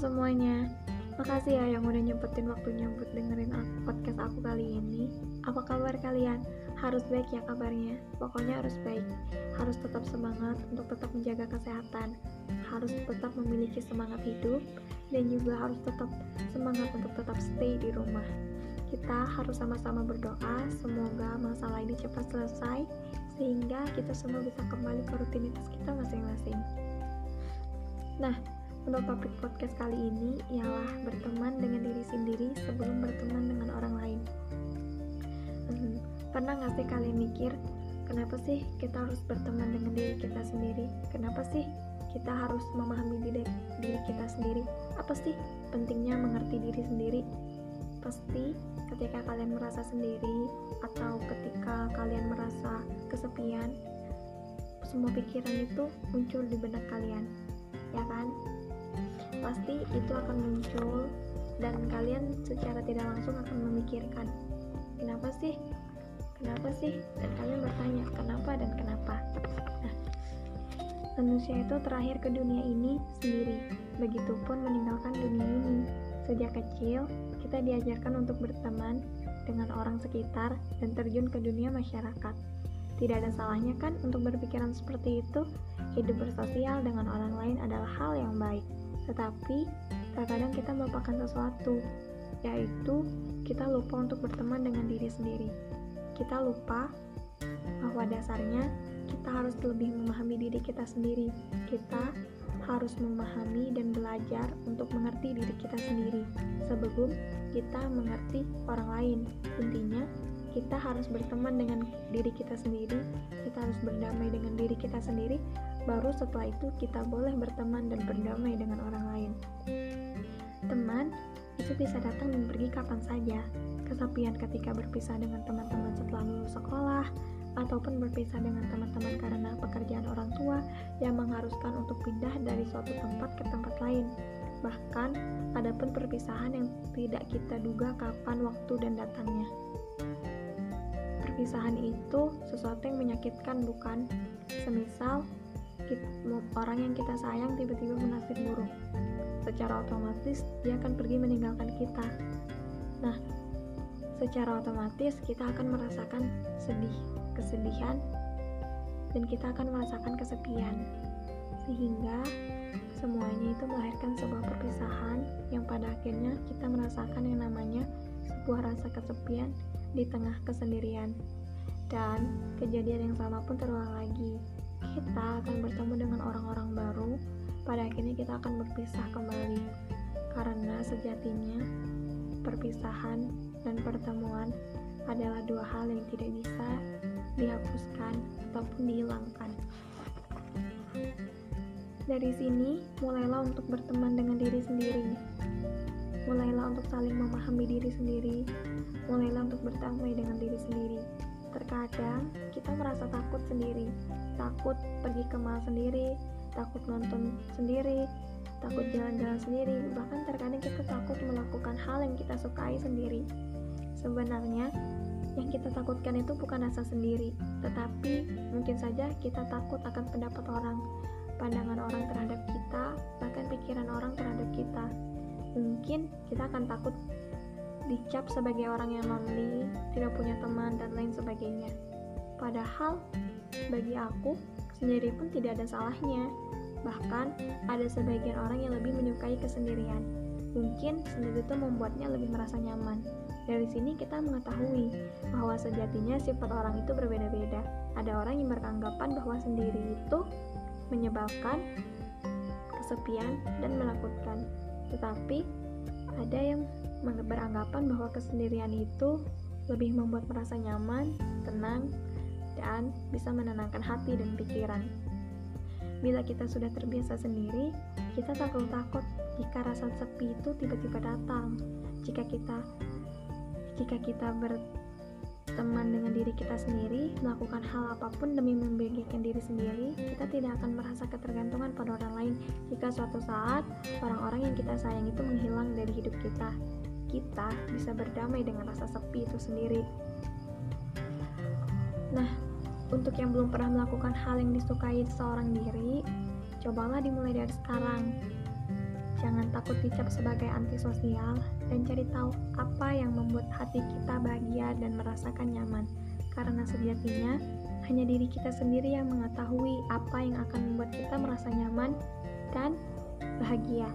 semuanya, makasih ya yang udah nyempetin waktunya buat dengerin podcast aku kali ini. Apa kabar kalian? Harus baik ya kabarnya. Pokoknya harus baik. Harus tetap semangat untuk tetap menjaga kesehatan. Harus tetap memiliki semangat hidup dan juga harus tetap semangat untuk tetap stay di rumah. Kita harus sama-sama berdoa semoga masalah ini cepat selesai sehingga kita semua bisa kembali ke rutinitas kita masing-masing. Nah, untuk topik podcast kali ini ialah berteman dengan diri sendiri sebelum berteman dengan orang lain. Hmm, pernah gak sih kalian mikir, kenapa sih kita harus berteman dengan diri kita sendiri? Kenapa sih kita harus memahami diri, diri kita sendiri? Apa sih pentingnya mengerti diri sendiri? Pasti ketika kalian merasa sendiri atau ketika kalian merasa kesepian, semua pikiran itu muncul di benak kalian, ya kan? Pasti itu akan muncul dan kalian secara tidak langsung akan memikirkan kenapa sih? Kenapa sih? Dan kalian bertanya kenapa dan kenapa? Nah manusia itu terakhir ke dunia ini sendiri. Begitupun meninggalkan dunia ini. Sejak kecil kita diajarkan untuk berteman dengan orang sekitar dan terjun ke dunia masyarakat. Tidak ada salahnya kan untuk berpikiran seperti itu? Hidup bersosial dengan orang lain adalah hal yang baik tetapi, terkadang kita melupakan sesuatu, yaitu kita lupa untuk berteman dengan diri sendiri. Kita lupa bahwa dasarnya kita harus lebih memahami diri kita sendiri. Kita harus memahami dan belajar untuk mengerti diri kita sendiri sebelum kita mengerti orang lain. Intinya, kita harus berteman dengan diri kita sendiri, kita harus berdamai dengan diri kita sendiri Baru setelah itu kita boleh berteman dan berdamai dengan orang lain. Teman itu bisa datang dan pergi kapan saja. Kesepian ketika berpisah dengan teman-teman setelah lulus sekolah, ataupun berpisah dengan teman-teman karena pekerjaan orang tua yang mengharuskan untuk pindah dari suatu tempat ke tempat lain. Bahkan, ada pun perpisahan yang tidak kita duga kapan waktu dan datangnya. Perpisahan itu sesuatu yang menyakitkan, bukan? Semisal, orang yang kita sayang tiba-tiba bernasib buruk. Secara otomatis dia akan pergi meninggalkan kita. Nah, secara otomatis kita akan merasakan sedih, kesedihan, dan kita akan merasakan kesepian. Sehingga semuanya itu melahirkan sebuah perpisahan yang pada akhirnya kita merasakan yang namanya sebuah rasa kesepian di tengah kesendirian. Dan kejadian yang sama pun terulang lagi kita akan bertemu dengan orang-orang baru, pada akhirnya kita akan berpisah kembali. Karena sejatinya, perpisahan dan pertemuan adalah dua hal yang tidak bisa dihapuskan ataupun dihilangkan. Dari sini, mulailah untuk berteman dengan diri sendiri. Mulailah untuk saling memahami diri sendiri. Mulailah untuk berdamai dengan diri sendiri. Terkadang kita merasa takut sendiri, takut pergi ke mall sendiri, takut nonton sendiri, takut jalan-jalan sendiri, bahkan terkadang kita takut melakukan hal yang kita sukai sendiri. Sebenarnya, yang kita takutkan itu bukan rasa sendiri, tetapi mungkin saja kita takut akan pendapat orang, pandangan orang terhadap kita, bahkan pikiran orang terhadap kita. Mungkin kita akan takut dicap sebagai orang yang lonely, tidak punya teman, dan lain sebagainya. Padahal, bagi aku, sendiri pun tidak ada salahnya. Bahkan, ada sebagian orang yang lebih menyukai kesendirian. Mungkin sendiri itu membuatnya lebih merasa nyaman. Dari sini kita mengetahui bahwa sejatinya sifat orang itu berbeda-beda. Ada orang yang beranggapan bahwa sendiri itu menyebalkan, kesepian, dan menakutkan. Tetapi, ada yang beranggapan bahwa kesendirian itu lebih membuat merasa nyaman, tenang, dan bisa menenangkan hati dan pikiran. Bila kita sudah terbiasa sendiri, kita tak perlu takut jika rasa sepi itu tiba-tiba datang. Jika kita jika kita berteman dengan diri kita sendiri, melakukan hal apa pun demi membahagiakan diri sendiri, kita tidak akan merasa ketergantungan pada orang lain jika suatu saat orang-orang yang kita sayang itu menghilang dari hidup kita. Kita bisa berdamai dengan rasa sepi itu sendiri. Nah, untuk yang belum pernah melakukan hal yang disukai seorang diri, cobalah dimulai dari sekarang. Jangan takut dicap sebagai antisosial dan cari tahu apa yang membuat hati kita bahagia dan merasakan nyaman. Karena sejatinya hanya diri kita sendiri yang mengetahui apa yang akan membuat kita merasa nyaman dan bahagia.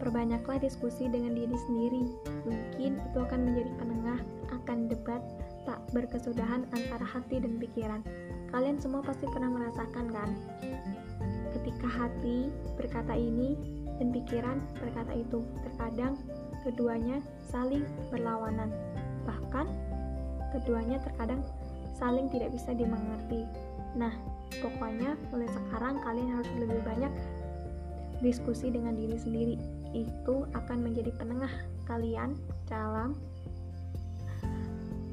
Perbanyaklah diskusi dengan diri sendiri. Mungkin itu akan menjadi penengah akan debat tak berkesudahan antara hati dan pikiran. Kalian semua pasti pernah merasakan kan? Ketika hati berkata ini dan pikiran berkata itu, terkadang keduanya saling berlawanan. Bahkan keduanya terkadang saling tidak bisa dimengerti. Nah, pokoknya mulai sekarang kalian harus lebih banyak diskusi dengan diri sendiri. Itu akan menjadi penengah kalian dalam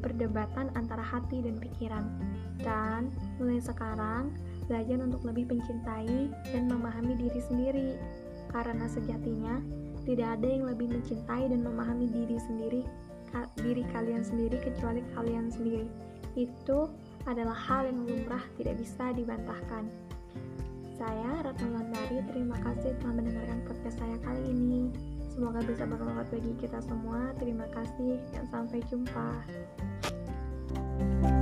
perdebatan antara hati dan pikiran. Dan mulai sekarang, belajar untuk lebih mencintai dan memahami diri sendiri, karena sejatinya tidak ada yang lebih mencintai dan memahami diri sendiri, ka, diri kalian sendiri kecuali kalian sendiri. Itu adalah hal yang lumrah tidak bisa dibantahkan. Saya Ratna Landari, terima kasih telah mendengarkan podcast saya kali ini. Semoga bisa bermanfaat bagi kita semua. Terima kasih dan sampai jumpa. thank you